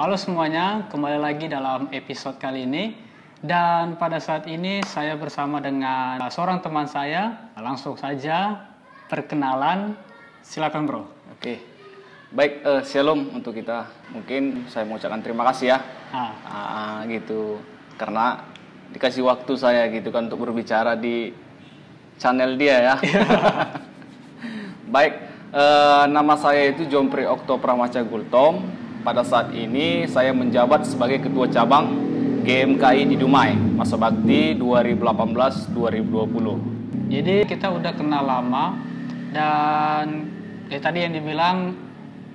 Halo semuanya, kembali lagi dalam episode kali ini. Dan pada saat ini saya bersama dengan seorang teman saya. Langsung saja perkenalan. Silakan bro. Oke, baik eh, shalom untuk kita. Mungkin saya mau ucapkan terima kasih ya, Ah, Ah, gitu, karena dikasih waktu saya gitu kan untuk berbicara di channel dia ya. baik, eh, nama saya itu Jompri Okto Pramaca Gultom. Pada saat ini saya menjabat sebagai ketua cabang GMKI di Dumai, masa bakti 2018-2020. jadi kita udah kenal lama dan eh, tadi yang dibilang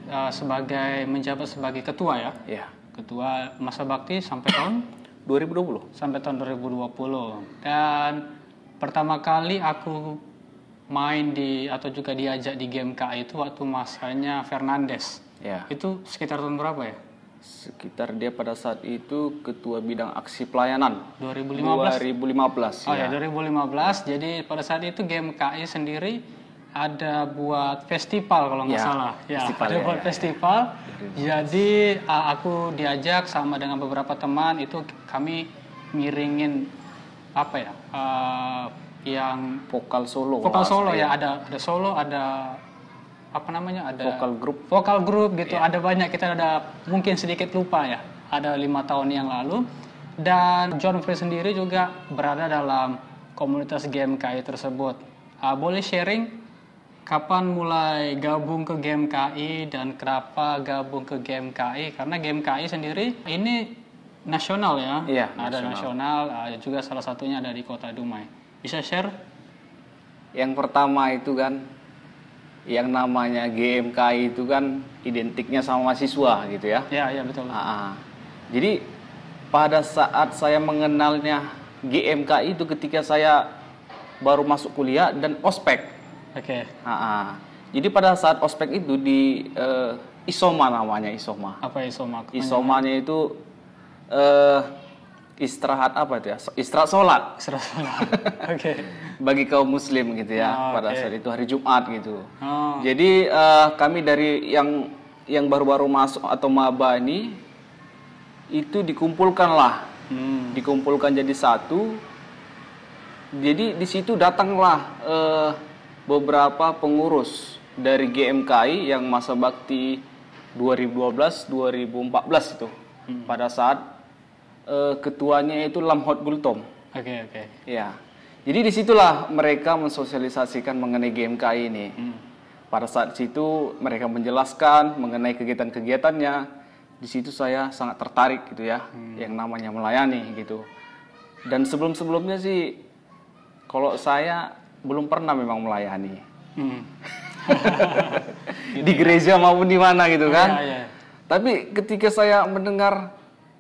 eh, sebagai menjabat sebagai ketua ya. Ya, Ketua masa bakti sampai tahun 2020. sampai tahun 2020 dan pertama kali aku main di atau juga diajak di game KI itu waktu masanya Fernandes Ya. itu sekitar tahun berapa ya Sekitar dia pada saat itu ketua bidang aksi pelayanan 2015 2015 oh ya. ya 2015 jadi pada saat itu game KI sendiri ada buat festival kalau nggak Ya, salah ya festival, ada ya, buat ya. festival jadi uh, aku diajak sama dengan beberapa teman itu kami miringin apa ya uh, yang Vokal solo. vokal solo saya. ya ada ada solo ada apa namanya ada Vokal grup. vokal grup gitu. Ada banyak kita ada mungkin sedikit lupa ya. Ada lima tahun yang lalu. Dan John Free sendiri juga berada dalam komunitas game KI tersebut. Ah, boleh sharing kapan mulai gabung ke game KI dan kenapa gabung ke game KI karena game KI sendiri ini nasional ya. Iya, ada nasional. ah, juga salah satunya ada di kota Dumai. Bisa share? Yang pertama itu kan yang namanya GMKI itu kan identiknya sama mahasiswa gitu ya. ya ya betul Ah, ah. Jadi pada saat saya mengenalnya GMKI itu ketika saya baru masuk kuliah dan ospek. oke Ah, ah. Jadi pada saat ospek itu di eh, Isoma namanya Isoma. apa isoma Isomanya itu eh istirahat apa itu ya? Istirahat sholat Oke. bagi kaum muslim gitu ya Ah, pada saat itu hari Jumat gitu. Oh, Jadi eh, kami dari yang yang baru-baru masuk atau maba ini itu dikumpulkanlah, hmm. dikumpulkan jadi satu. Jadi di situ datanglah eh, beberapa pengurus dari GMKI yang masa bakti 2012-2014 itu. Pada saat eh, ketuanya itu Lamhot Gultom. Oke oke. Ya, jadi di situlah mereka mensosialisasikan mengenai GMKI ini. Pada saat situ mereka menjelaskan mengenai kegiatan-kegiatannya. Di situ saya sangat tertarik gitu ya, yang namanya melayani gitu. Dan sebelum-sebelumnya sih, kalau saya belum pernah memang melayani Hmm. di gereja maupun di mana gitu kan. Iya, iya. Tapi ketika saya mendengar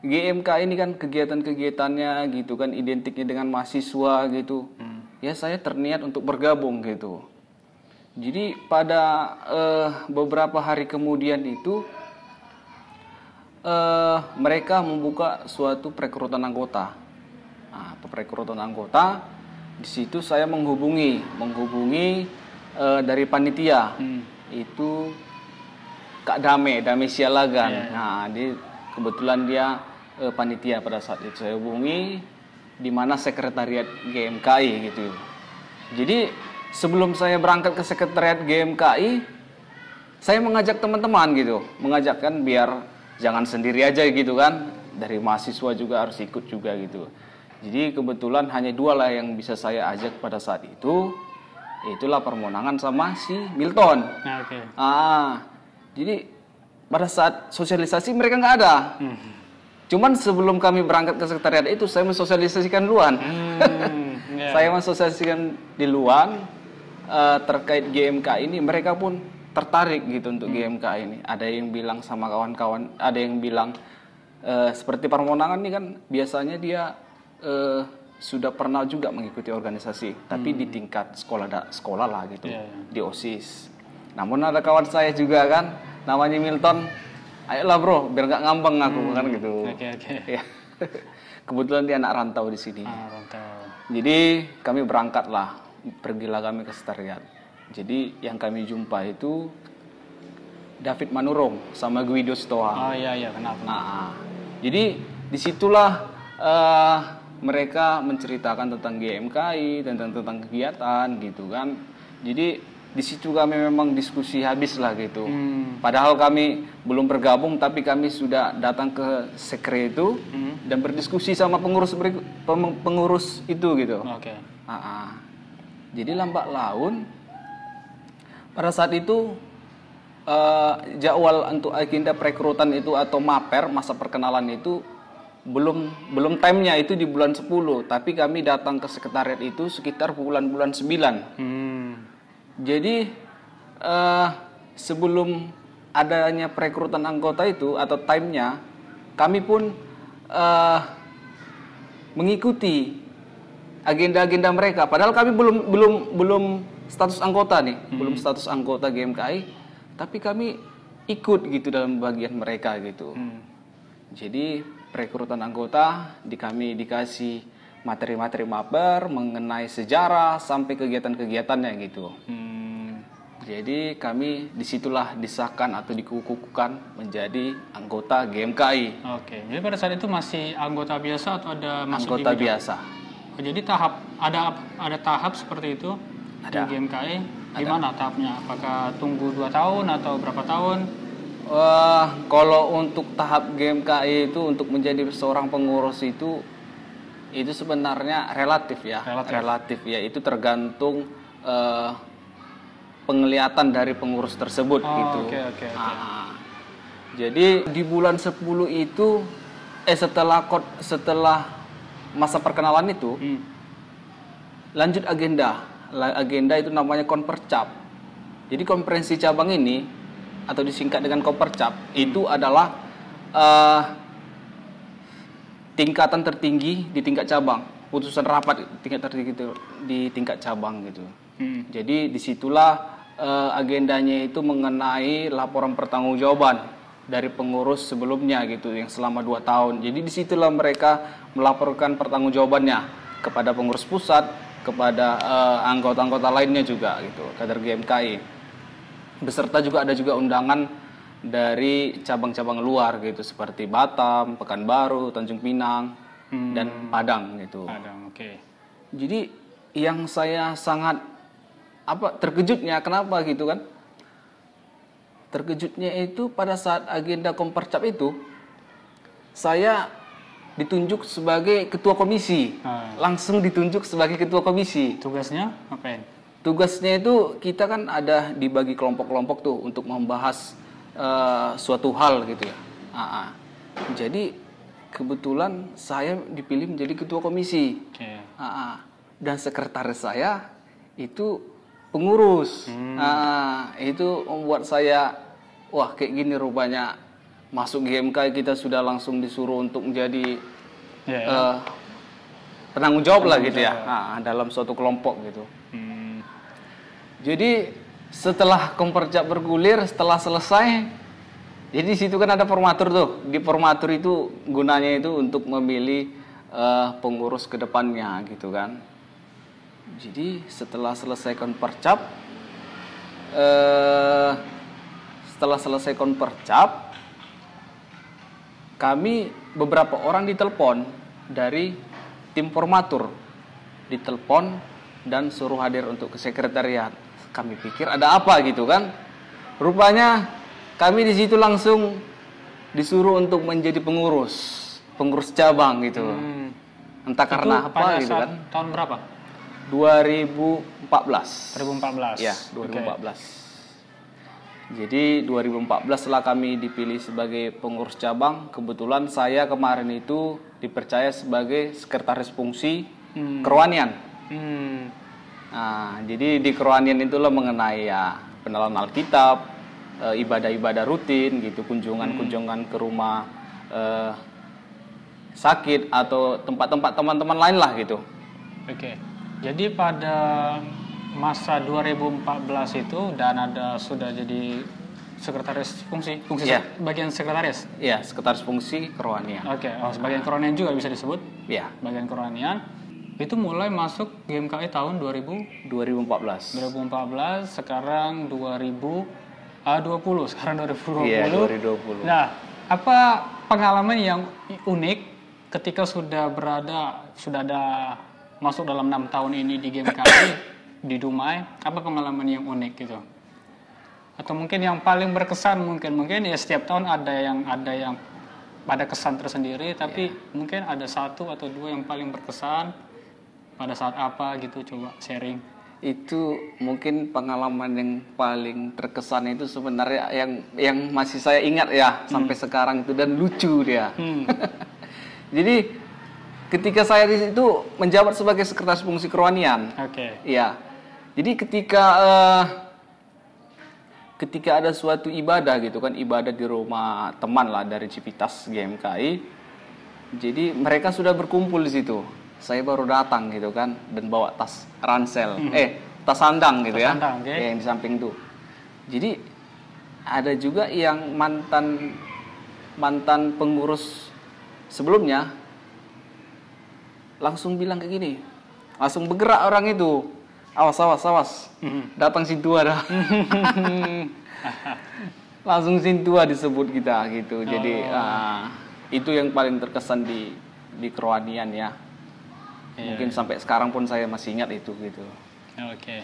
GMK ini kan kegiatan-kegiatannya gitu kan identiknya dengan mahasiswa gitu. Ya saya terniat untuk bergabung gitu. Jadi pada eh, beberapa hari kemudian itu eh, mereka membuka suatu perekrutan anggota. Nah, perekrutan anggota di situ saya menghubungi, menghubungi eh, dari panitia itu Kak Dame, Dame Sialagan. Nah, di kebetulan dia eh, panitia pada saat itu saya hubungi di mana sekretariat GMKI gitu. Jadi sebelum saya berangkat ke sekretariat GMKI, saya mengajak teman-teman gitu, mengajakkan biar jangan sendiri aja gitu kan. Dari mahasiswa juga harus ikut juga gitu. Jadi kebetulan hanya dua lah yang bisa saya ajak pada saat itu. Itulah permonangan sama si Milton. Nah, oke. Ah, jadi pada saat sosialisasi mereka nggak ada. Cuman sebelum kami berangkat ke sekretariat itu saya mensosialisasikan duluan. Hmm. ya. Saya mensosialisasikan di luar eh, terkait GMK ini mereka pun tertarik gitu untuk GMK ini. Ada yang bilang sama kawan-kawan, ada yang bilang eh, seperti permonangan ini kan biasanya dia eh, sudah pernah juga mengikuti organisasi, tapi di tingkat sekolah da- sekolah lah gitu, Iya, iya. di OSIS. Namun ada kawan saya juga kan, namanya Milton. Ayolah bro, biar nggak ngambang aku kan gitu. Oke oke. Ya. Kebetulan dia anak rantau di sini. Ah, rantau. Jadi kami berangkatlah, pergilah kami ke sekretariat. Jadi yang kami jumpa itu David Manurung sama Guido Stoa. Oh iya iya kenapa? Nah, jadi di situlah eh, mereka menceritakan tentang GMKI, tentang tentang kegiatan gitu kan. Jadi di situ kami memang diskusi habis lah gitu. Hmm. Padahal kami belum bergabung, tapi kami sudah datang ke sekre itu Hmm. dan berdiskusi sama pengurus beriku- pengurus itu gitu. Oke. Ah, ah. Jadi lambat laun pada saat itu eh, jadwal untuk agenda perekrutan itu atau maper masa perkenalan itu belum belum timenya itu di bulan 10 tapi kami datang ke sekretariat itu sekitar bulan-bulan 9 Hmm. Jadi eh, sebelum adanya perekrutan anggota itu atau timenya, kami pun eh, mengikuti agenda-agenda mereka. Padahal kami belum belum belum status anggota nih, belum status anggota GMKI, tapi kami ikut gitu dalam bagian mereka gitu. Hmm. Jadi perekrutan anggota di kami dikasih materi-materi maper mengenai sejarah sampai kegiatan-kegiatannya gitu. Hmm. Jadi kami di situlah disahkan atau dikukuhkan menjadi anggota GMKI, Oke. Jadi pada saat itu masih anggota biasa atau ada masuk anggota di bidang? biasa. Oh, jadi tahap ada ada tahap seperti itu Ada. di GMKI. Gimana tahapnya? Apakah tunggu 2 tahun atau berapa tahun? Wah, kalau untuk tahap GMKI itu untuk menjadi seorang pengurus itu itu sebenarnya relatif ya, Relatif. ya itu tergantung eh, penglihatan dari pengurus tersebut Oh, gitu. oke, oke, oke. Ah, jadi di bulan 10 itu eh setelah kot setelah masa perkenalan itu Hmm. lanjut agenda. Agenda itu namanya konpercap. Jadi konferensi cabang ini atau disingkat dengan konpercap itu adalah eh, tingkatan tertinggi di tingkat cabang. Putusan rapat tingkat tertinggi itu di tingkat cabang gitu. Hmm. Jadi di situlah eh, agendanya itu mengenai laporan pertanggungjawaban dari pengurus sebelumnya gitu yang selama dua tahun. Jadi di situlah mereka melaporkan pertanggungjawabannya kepada pengurus pusat, kepada eh, anggota-anggota lainnya juga gitu, kader GMKI. Beserta juga ada juga undangan dari cabang-cabang luar gitu seperti Batam, Pekanbaru, Tanjung Pinang, dan Padang gitu. Ada, oke. Jadi yang saya sangat apa terkejutnya kenapa gitu kan? Terkejutnya itu pada saat agenda kompercap itu saya ditunjuk sebagai ketua komisi. Ah. Langsung ditunjuk sebagai ketua komisi. Tugasnya ngapain? Tugasnya itu kita kan ada dibagi kelompok-kelompok tuh untuk membahas eh, suatu hal gitu ya. Ah, ah. Jadi kebetulan saya dipilih menjadi ketua komisi. Oke. Ah, ah. dan sekretaris saya itu pengurus. Ah, itu membuat saya wah kayak gini rupanya masuk GMK kita sudah langsung disuruh untuk menjadi Ya, ya. eh, penanggung jawab lah gitu ya Ah, dalam suatu kelompok gitu. Hmm. Jadi setelah kompercap bergulir, setelah selesai, jadi di situ kan ada formatur tuh. Di formatur itu gunanya itu untuk memilih eh, pengurus ke depannya gitu kan. Jadi setelah selesai konpercap, eh, setelah selesai konpercap, kami beberapa orang ditelepon dari tim formatur, ditelepon dan suruh hadir untuk ke sekretariat. Kami pikir ada apa gitu kan? Rupanya kami di situ langsung disuruh untuk menjadi pengurus, pengurus cabang gitu. Hmm. Entah karena Itu apa pada gitu kan? Tahun berapa? 2014. 2014. Ya, 2014. Jadi 2014 setelah kami dipilih sebagai pengurus cabang, kebetulan saya kemarin itu dipercaya sebagai sekretaris fungsi Hmm. kerohanian. Hmm. Nah, jadi di kerohanian itulah mengenai ya pengenalan Alkitab, eh, ibadah-ibadah rutin gitu, kunjungan-kunjungan ke rumah eh, sakit atau tempat-tempat teman-teman lain lah gitu. Oke. Jadi pada masa 2014 itu dan ada sudah jadi sekretaris fungsi, fungsi Iya. sek- bagian sekretaris. Ya, sekretaris fungsi kerohanian. Oke, oh, sebagian kerohanian juga bisa disebut Ya, bagian kerohanian. Itu mulai masuk GMKI tahun 2000 2014. 2014, sekarang 2000 Ah 20 sekarang 2020. Iya, 2020. Nah, apa pengalaman yang unik ketika sudah berada sudah ada masuk dalam enam tahun ini di game kali di Dumai, apa pengalaman yang unik gitu? Atau mungkin yang paling berkesan mungkin mungkin ya setiap tahun ada yang ada yang pada kesan tersendiri, tapi mungkin ada satu atau dua yang paling berkesan pada saat apa gitu coba sharing. itu mungkin pengalaman yang paling terkesan itu sebenarnya yang yang masih saya ingat ya sampai sekarang itu dan lucu dia. Hmm. Jadi ketika saya di situ menjabat sebagai sekretaris fungsi kerohanian, Oke. Iya. Jadi ketika eh, ketika ada suatu ibadah gitu kan, ibadah di rumah teman lah dari Civitas GMKI. Jadi mereka sudah berkumpul di situ. Saya baru datang gitu kan dan bawa tas ransel, eh tas sandang gitu Tas ya, sandang, oke. yang di samping tuh. Jadi ada juga yang mantan mantan pengurus sebelumnya langsung bilang kayak gini, langsung bergerak orang itu, awas awas awas, Mhm. datang sintua dah. langsung sintua disebut kita gitu. Jadi Oh. ah, itu yang paling terkesan di di kerohanian ya. Iya, Mungkin sampai sekarang pun saya masih ingat itu gitu. Oke.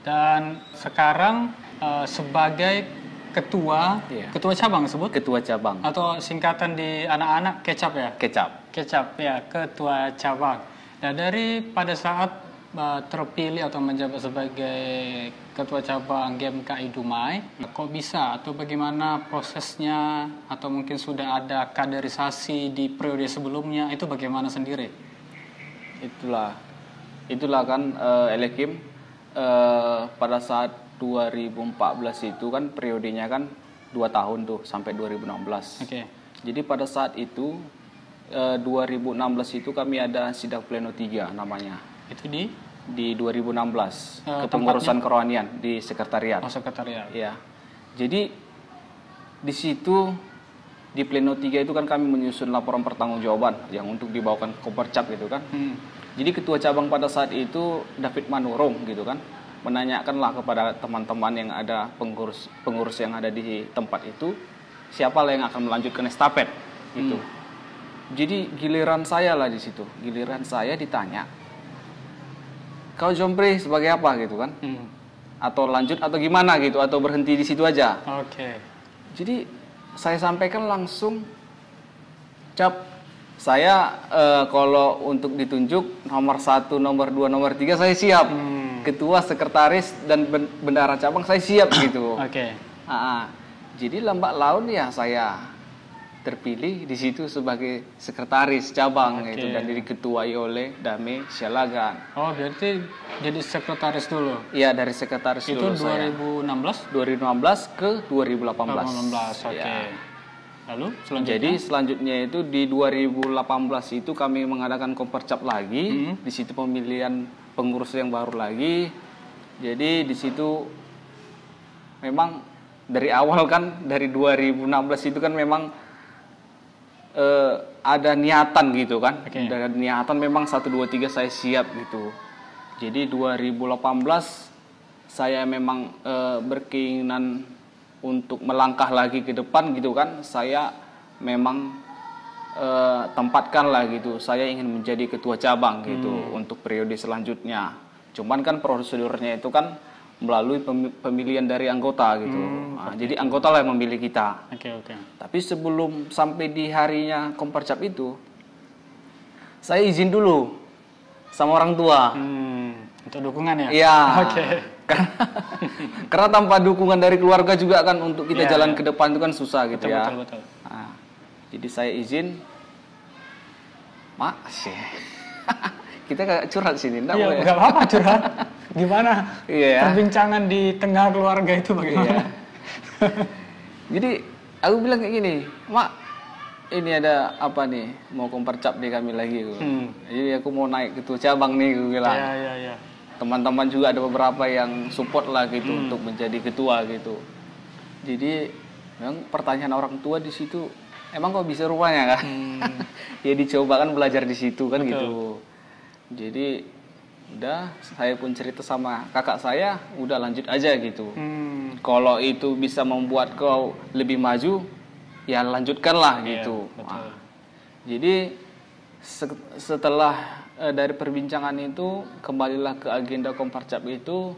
Dan sekarang eh, sebagai ketua, Iya. ketua cabang sebut Ketua cabang atau singkatan di anak-anak kecap ya? kecap. Kecap ya, ketua cabang. Nah dari pada saat eh, terpilih atau menjabat sebagai ketua cabang GMKI Dumai, kok bisa atau bagaimana prosesnya atau mungkin sudah ada kaderisasi di periode sebelumnya itu bagaimana sendiri? Itulah, itulah kan eh, Elekim eh, pada saat 2014 itu kan periodenya kan dua tahun tuh sampai 2016. Oke. Jadi pada saat itu eh, 2016 itu kami ada sidak pleno 3 namanya Itu di di 2016 Eh, kepengurusan kerohanian di sekretariat. oh, sekretariat. Ya. Jadi di situ di pleno 3 itu kan kami menyusun laporan pertanggungjawaban yang untuk dibawakan ke Kopercap gitu kan. Hmm. Jadi ketua cabang pada saat itu David Manurung gitu kan menanyakanlah kepada teman-teman yang ada pengurus pengurus yang ada di tempat itu siapa lah yang akan melanjutkan estafet gitu. Jadi giliran saya lah di situ. Giliran saya ditanya kau Jompri sebagai apa gitu kan? Hmm. Atau lanjut atau gimana gitu atau berhenti di situ aja. Oke. Jadi saya sampaikan langsung cap saya eh, kalau untuk ditunjuk nomor satu, nomor dua, nomor tiga saya siap. Hmm. Ketua, sekretaris dan ben- bendara cabang saya siap gitu. Oke. Ah, ah. jadi lambat laun ya saya terpilih di situ sebagai sekretaris cabang Oke. gitu dan diketuai oleh Dame Syalagan. Oh, berarti jadi sekretaris dulu. Iya dari sekretaris Itu dulu saya. 2016? 2015 ke 2018. 2018. Oke. Ya. Lalu selanjutnya Jadi selanjutnya itu di 2018 itu kami mengadakan kompercap lagi. Hmm. Di situ pemilihan pengurus yang baru lagi. Jadi di situ memang dari awal kan dari 2016 itu kan memang eh, ada niatan gitu kan. Oke. Ada niatan memang 1 2 3 saya siap gitu. Jadi 2018 saya memang eh, berkeinginan untuk melangkah lagi ke depan gitu kan. Saya memang eh, tempatkan lah gitu. Saya ingin menjadi ketua cabang gitu untuk periode selanjutnya. Cuman kan prosedurnya itu kan melalui pemi- pemilihan dari anggota gitu. Nah, jadi anggota lah yang memilih kita. Oke, oke. Tapi sebelum sampai di harinya kompercap itu, saya izin dulu sama orang tua. Hmm, untuk dukungan ya? Iya. Oke. Karena, karena tanpa dukungan dari keluarga juga kan untuk kita Iya, jalan iya. ke depan itu kan susah gitu Betul, ya. betul, betul. Nah, jadi saya izin, mak sih. kita kayak curhat sini, enggak Iya, boleh. nggak apa-apa curhat. Gimana? Iya ya. Perbincangan di tengah keluarga itu bagaimana? Iya. Jadi aku bilang kayak gini, mak ini ada apa nih mau kompercap di kami lagi. Hmm. Jadi aku mau naik ketua cabang nih, gue bilang. Iya, iya, iya. Teman-teman juga ada beberapa yang support lah gitu Hmm. untuk menjadi ketua gitu. Jadi memang pertanyaan orang tua di situ, emang kok bisa rupanya kan? Hmm. ya dicoba kan belajar di situ kan gitu. Jadi udah saya pun cerita sama kakak saya udah lanjut aja gitu Hmm. kalau itu bisa membuat kau lebih maju ya lanjutkanlah Iya, gitu betul. Nah, jadi se- setelah eh, dari perbincangan itu kembalilah ke agenda Komparcap itu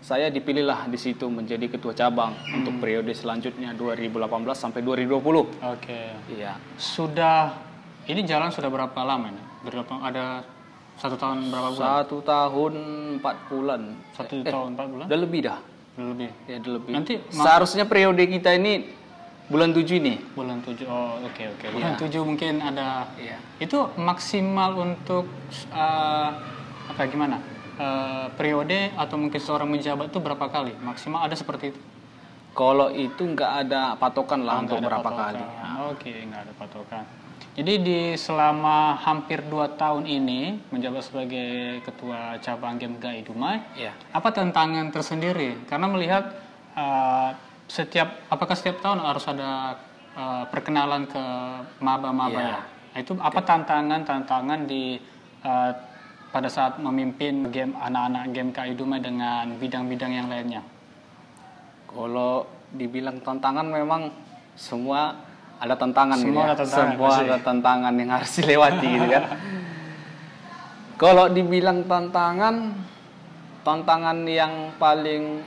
saya dipilihlah di situ menjadi ketua cabang Hmm. untuk periode selanjutnya 2018 sampai 2020 Oke. iya Sudah ini jalan sudah berapa lama ini? Berapa ada satu tahun berapa bulan? satu tahun empat bulan Satu tahun empat bulan? udah lebih dah Lebih. ya udah lebih Nanti seharusnya periode kita ini bulan 7 ini bulan tujuh. Oh oke oke. Bulan tujuh mungkin ada. Iya. Itu maksimal untuk eh, apa gimana? Eh, periode atau mungkin seorang menjabat itu berapa kali? Maksimal ada seperti itu? kalau itu nggak ada patokan lah Oh, untuk berapa patokan. kali Oke, nggak ada patokan. Jadi di selama hampir dua tahun ini menjabat sebagai ketua cabang game Dumai, Iya. apa tantangan tersendiri? Karena melihat uh, setiap, apakah setiap tahun harus ada uh, perkenalan ke maba-maba Iya. ya? Itu apa tantangan-tantangan di uh, pada saat memimpin game anak-anak game KI Dumai dengan bidang-bidang yang lainnya? Kalau dibilang tantangan memang semua ada tantangan Semua gitu ya. ada tantangan, Semua pasti. ada tantangan yang harus dilewati gitu kan. Kalau dibilang tantangan tantangan yang paling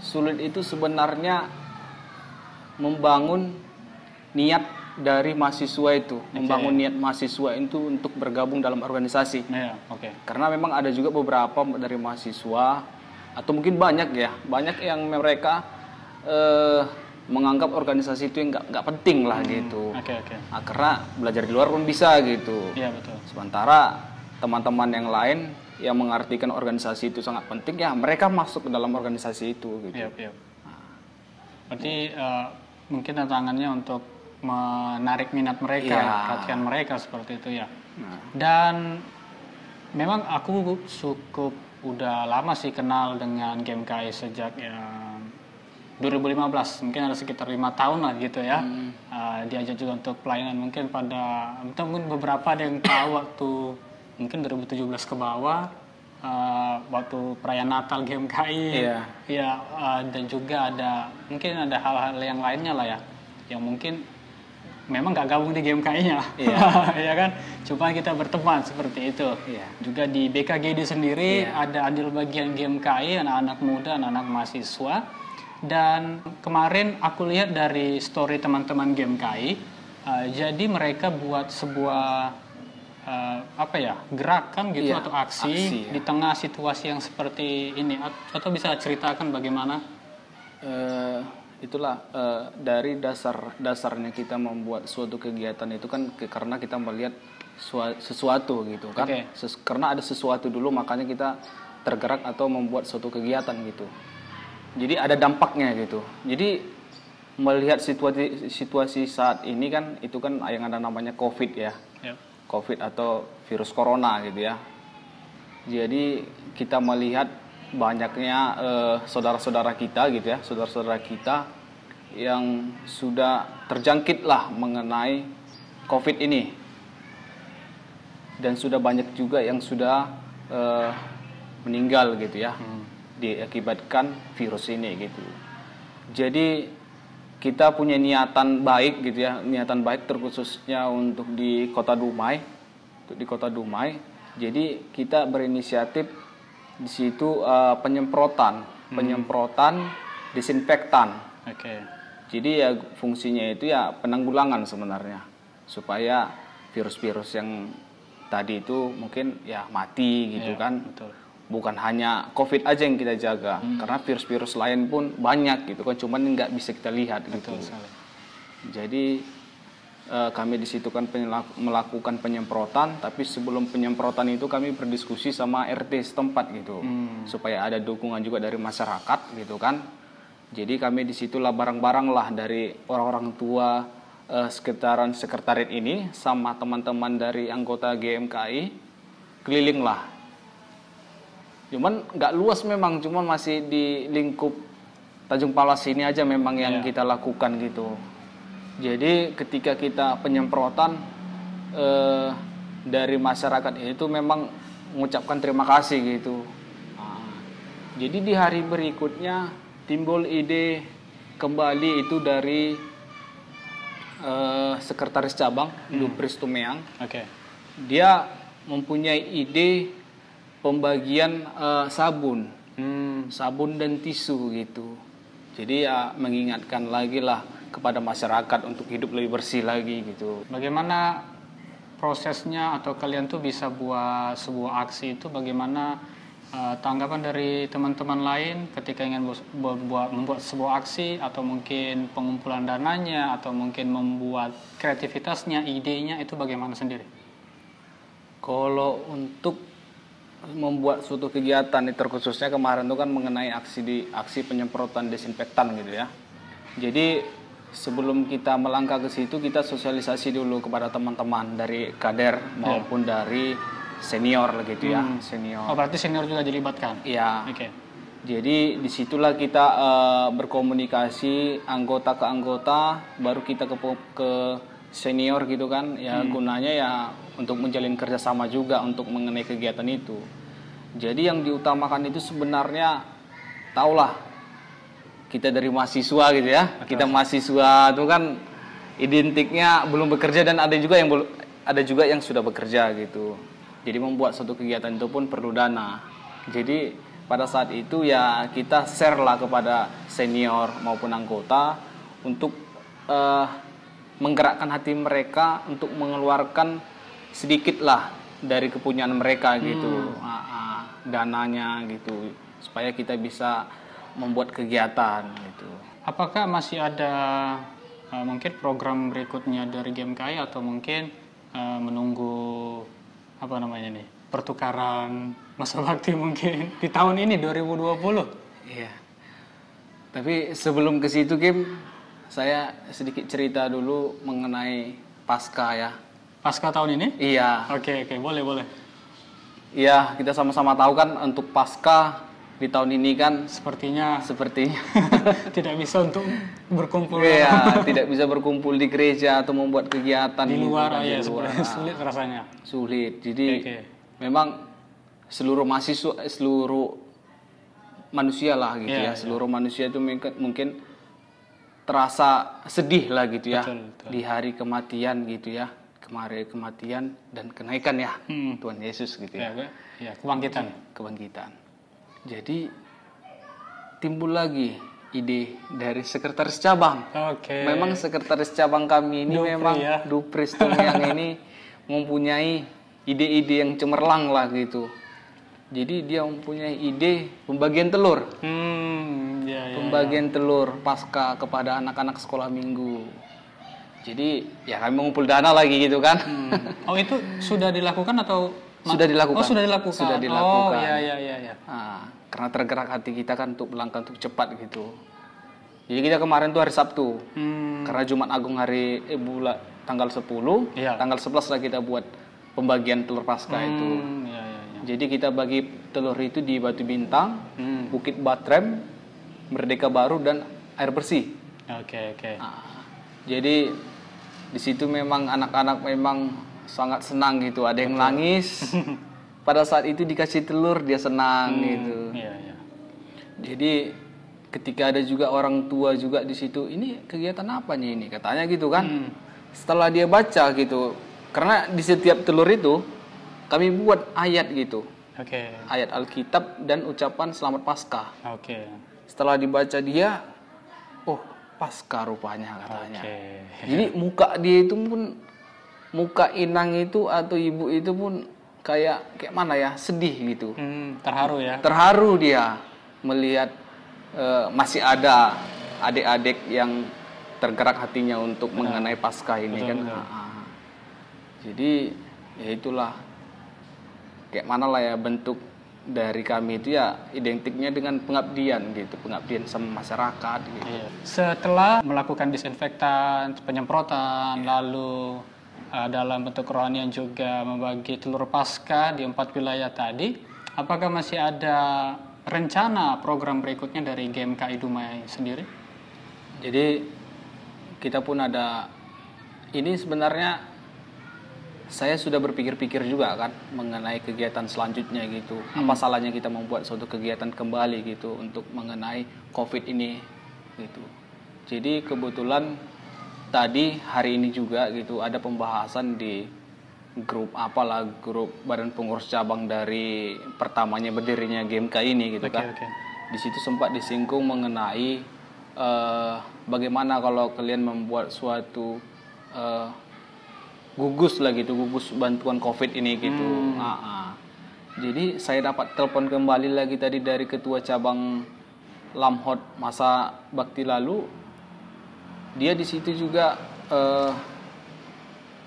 sulit itu sebenarnya membangun niat dari mahasiswa itu, membangun niat mahasiswa itu untuk bergabung dalam organisasi. Iya, oke. Karena memang ada juga beberapa dari mahasiswa atau mungkin banyak ya, banyak yang mereka eh, menganggap organisasi itu yang nggak nggak penting lah gitu. Oke, oke. Nah, karena belajar di luar pun bisa gitu. Iya, betul. Sementara teman-teman yang lain yang mengartikan organisasi itu sangat penting ya mereka masuk ke dalam organisasi itu gitu. Iya, iya. Berarti eh, mungkin tantangannya untuk menarik minat mereka, Iya. perhatian mereka seperti itu ya. Nah, Dan memang aku cukup udah lama sih kenal dengan game KI sejak ya 2015 mungkin ada sekitar lima tahun lah gitu ya. Uh, diajak juga untuk pelayanan mungkin pada mungkin beberapa ada yang tahu waktu mungkin 2017 ke bawah uh, waktu perayaan Natal game KI Iya. ya uh, dan juga ada mungkin ada hal-hal yang lainnya lah ya yang mungkin memang nggak gabung di game KI-nya Iya. ya kan? Cuma kita berteman seperti itu. Iya. juga di BKGD sendiri ada andil bagian game KI anak-anak muda anak-anak mahasiswa dan kemarin aku lihat dari story teman-teman game KI uh, jadi mereka buat sebuah uh, apa ya gerakan gitu Iya, atau aksi, aksi, ya. di tengah situasi yang seperti ini At- atau bisa ceritakan bagaimana eh, itulah eh, dari dasar dasarnya kita membuat suatu kegiatan itu kan ke- karena kita melihat sua- sesuatu gitu kan Oke. Ses- karena ada sesuatu dulu makanya kita tergerak atau membuat suatu kegiatan gitu jadi ada dampaknya gitu. Jadi melihat situasi situasi saat ini kan itu kan yang ada namanya covid ya. Ya. COVID atau virus corona gitu ya. Jadi kita melihat banyaknya eh, saudara-saudara kita gitu ya, saudara-saudara kita yang sudah terjangkit lah mengenai COVID ini. Dan sudah banyak juga yang sudah eh, meninggal gitu ya, diakibatkan virus ini gitu. Jadi kita punya niatan baik gitu ya, niatan baik terkhususnya untuk di Kota Dumai, untuk di Kota Dumai. Jadi kita berinisiatif di situ eh, penyemprotan, penyemprotan disinfektan. oke Jadi ya fungsinya itu ya penanggulangan sebenarnya supaya virus-virus yang tadi itu mungkin ya mati gitu Iya, kan. betul Bukan hanya COVID aja yang kita jaga, karena virus-virus lain pun banyak gitu kan, cuman nggak bisa kita lihat gitu. betul sekali. Jadi eh, kami di situ kan penyelak- melakukan penyemprotan, tapi sebelum penyemprotan itu kami berdiskusi sama RT setempat gitu, supaya ada dukungan juga dari masyarakat gitu kan. Jadi kami di situlah barang-barang lah dari orang-orang tua eh, sekitaran sekretariat ini sama teman-teman dari anggota GMKI keliling lah. Cuman nggak luas memang, cuman masih di lingkup Tanjung Palas ini aja memang yang Iya. kita lakukan gitu. Jadi ketika kita penyemprotan eh, dari masyarakat itu memang mengucapkan terima kasih gitu. Nah, jadi di hari berikutnya timbul ide kembali itu dari uh, sekretaris cabang hmm. Lupris Tumeang. Oke. Okay. Dia mempunyai ide pembagian uh, sabun, hmm. sabun dan tisu gitu. Jadi ya mengingatkan lagi lah kepada masyarakat untuk hidup lebih bersih lagi gitu. Bagaimana prosesnya atau kalian tuh bisa buat sebuah aksi itu bagaimana uh, tanggapan dari teman-teman lain ketika ingin membuat, membuat sebuah aksi atau mungkin pengumpulan dananya atau mungkin membuat kreativitasnya, idenya itu bagaimana sendiri? Kalau untuk membuat suatu kegiatan terkhususnya kemarin itu kan mengenai aksi di aksi penyemprotan desinfektan gitu ya. Jadi sebelum kita melangkah ke situ kita sosialisasi dulu kepada teman-teman dari kader ya. maupun yeah. dari senior gitu ya, hmm. senior. Oh berarti senior juga dilibatkan? Iya. Oke. Okay. Jadi di situlah kita uh, berkomunikasi anggota ke anggota, baru kita ke ke senior gitu kan, ya hmm. gunanya ya untuk menjalin kerjasama juga untuk mengenai kegiatan itu. Jadi yang diutamakan itu sebenarnya taulah kita dari mahasiswa gitu ya. Betul. Kita mahasiswa itu kan identiknya belum bekerja dan ada juga yang belum ada juga yang sudah bekerja gitu. Jadi membuat suatu kegiatan itu pun perlu dana. Jadi pada saat itu ya kita share lah kepada senior maupun anggota untuk uh, menggerakkan hati mereka untuk mengeluarkan sedikit lah dari kepunyaan mereka gitu hmm. uh, dananya gitu supaya kita bisa membuat kegiatan gitu. Apakah masih ada uh, mungkin program berikutnya dari GMKI atau mungkin uh, menunggu apa namanya nih pertukaran masa bakti mungkin di tahun ini 2020? Iya. Tapi sebelum ke situ Kim, saya sedikit cerita dulu mengenai pasca ya Pasca tahun ini? Iya. Oke, oke, boleh, boleh. Iya, kita sama-sama tahu kan untuk pasca di tahun ini kan sepertinya sepertinya tidak bisa untuk berkumpul. Iya, tidak bisa berkumpul di gereja atau membuat kegiatan di luar, gitu, ya, di luar. sulit rasanya. Sulit. Jadi okay. memang seluruh mahasiswa seluruh manusia lah gitu yeah, ya, seluruh yeah. manusia itu mungkin terasa sedih lah gitu ya betul, betul. di hari kematian gitu ya kemarin kematian dan kenaikan ya hmm. Tuhan Yesus gitu ya. Ya, ya kebangkitan. Kebangkitan. Jadi timbul lagi ide dari sekretaris cabang. Oke. Okay. Memang sekretaris cabang kami ini Dupri, memang ya. Dupris yang ini mempunyai ide-ide yang cemerlang lah gitu. Jadi dia mempunyai ide pembagian telur. Hmm, ya, ya, pembagian ya. telur pasca kepada anak-anak sekolah minggu. Jadi ya kami mengumpul dana lagi gitu kan. Hmm. Oh itu sudah dilakukan atau sudah dilakukan? Oh sudah dilakukan. Sudah dilakukan. Oh iya iya iya. Ya. Nah, karena tergerak hati kita kan untuk melangkah untuk cepat gitu. Jadi kita kemarin tuh hari Sabtu. Hmm. Karena Jumat Agung hari eh, bulan tanggal 10, ya. tanggal 11 lah kita buat pembagian telur pasca hmm, itu. Ya, ya, ya. Jadi kita bagi telur itu di Batu Bintang, hmm. Bukit Batrem, Merdeka Baru dan Air Bersih. Oke okay, oke. Okay. Nah, jadi di situ memang anak-anak memang sangat senang gitu. Ada yang nangis. Pada saat itu dikasih telur dia senang hmm, gitu. Iya, iya. Jadi ketika ada juga orang tua juga di situ, ini kegiatan apa nih ini? Katanya gitu kan. Hmm. Setelah dia baca gitu, karena di setiap telur itu kami buat ayat gitu. Okay. Ayat Alkitab dan ucapan selamat Paskah. Oke. Okay. Setelah dibaca dia, oh pasca rupanya katanya. Okay. Jadi muka dia itu pun muka inang itu atau ibu itu pun kayak kayak mana ya sedih gitu. Hmm, terharu ya. Terharu dia melihat uh, masih ada adik-adik yang tergerak hatinya untuk Benar. mengenai pasca ini betul, kan. Betul. Nah, jadi ya itulah kayak mana lah ya bentuk dari kami itu ya identiknya dengan pengabdian gitu, pengabdian sama masyarakat gitu. Iya. Setelah melakukan disinfektan, penyemprotan, iya. lalu uh, dalam bentuk rohanian juga membagi telur pasca di empat wilayah tadi, apakah masih ada rencana program berikutnya dari GMKI Dumai sendiri? Jadi kita pun ada ini sebenarnya saya sudah berpikir-pikir juga kan mengenai kegiatan selanjutnya gitu. Apa salahnya kita membuat suatu kegiatan kembali gitu untuk mengenai COVID ini gitu. Jadi kebetulan tadi hari ini juga gitu ada pembahasan di grup apalah grup badan pengurus cabang dari pertamanya berdirinya GMK ini gitu Oke, kan. oke. Di situ sempat disinggung mengenai eh, bagaimana kalau kalian membuat suatu eh, gugus lah gitu, gugus bantuan COVID ini gitu. Ah, ah. Jadi saya dapat telepon kembali lagi tadi dari ketua cabang Lamhot masa bakti lalu. Dia di situ juga eh,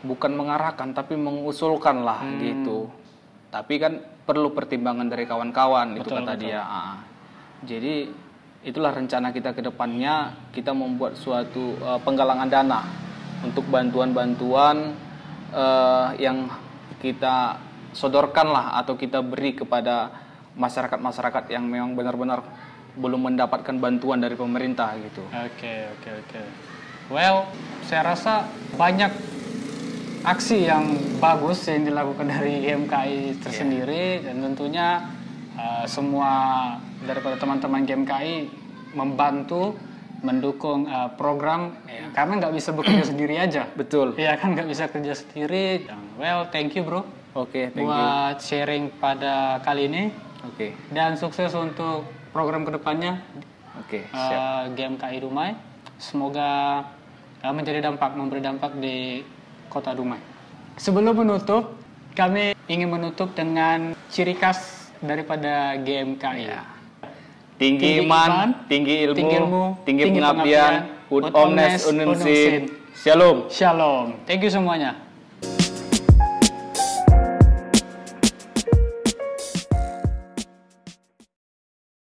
bukan mengarahkan tapi mengusulkan lah gitu. Tapi kan perlu pertimbangan dari kawan-kawan itu Betul, kata dia. Ah. Jadi itulah rencana kita ke depannya kita membuat suatu eh, penggalangan dana untuk bantuan-bantuan eh, yang kita sodorkan lah atau kita beri kepada masyarakat-masyarakat yang memang benar-benar belum mendapatkan bantuan dari pemerintah gitu. Oke, oke, oke. Well, saya rasa banyak aksi yang bagus yang dilakukan dari GMKI tersendiri dan tentunya uh, semua daripada teman-teman GMKI membantu mendukung uh, program karena nggak bisa bekerja sendiri aja. Betul. Iya kan nggak bisa kerja sendiri. Well, thank you bro Oke, thank you. buat sharing pada kali ini Oke, dan sukses untuk program ke depannya oke, siap. uh, GMKI Dumai. Semoga uh, menjadi dampak, memberi dampak di kota Dumai. Sebelum menutup, kami ingin menutup dengan ciri khas daripada GMKI. Ya. Tinggi, Tinggi iman, iman, tinggi ilmu, tinggi ilmu, tinggi, tinggi pengabdian, pengabdian, ut omnes omnes unum unum sin. sin. Shalom. Shalom. Thank you semuanya.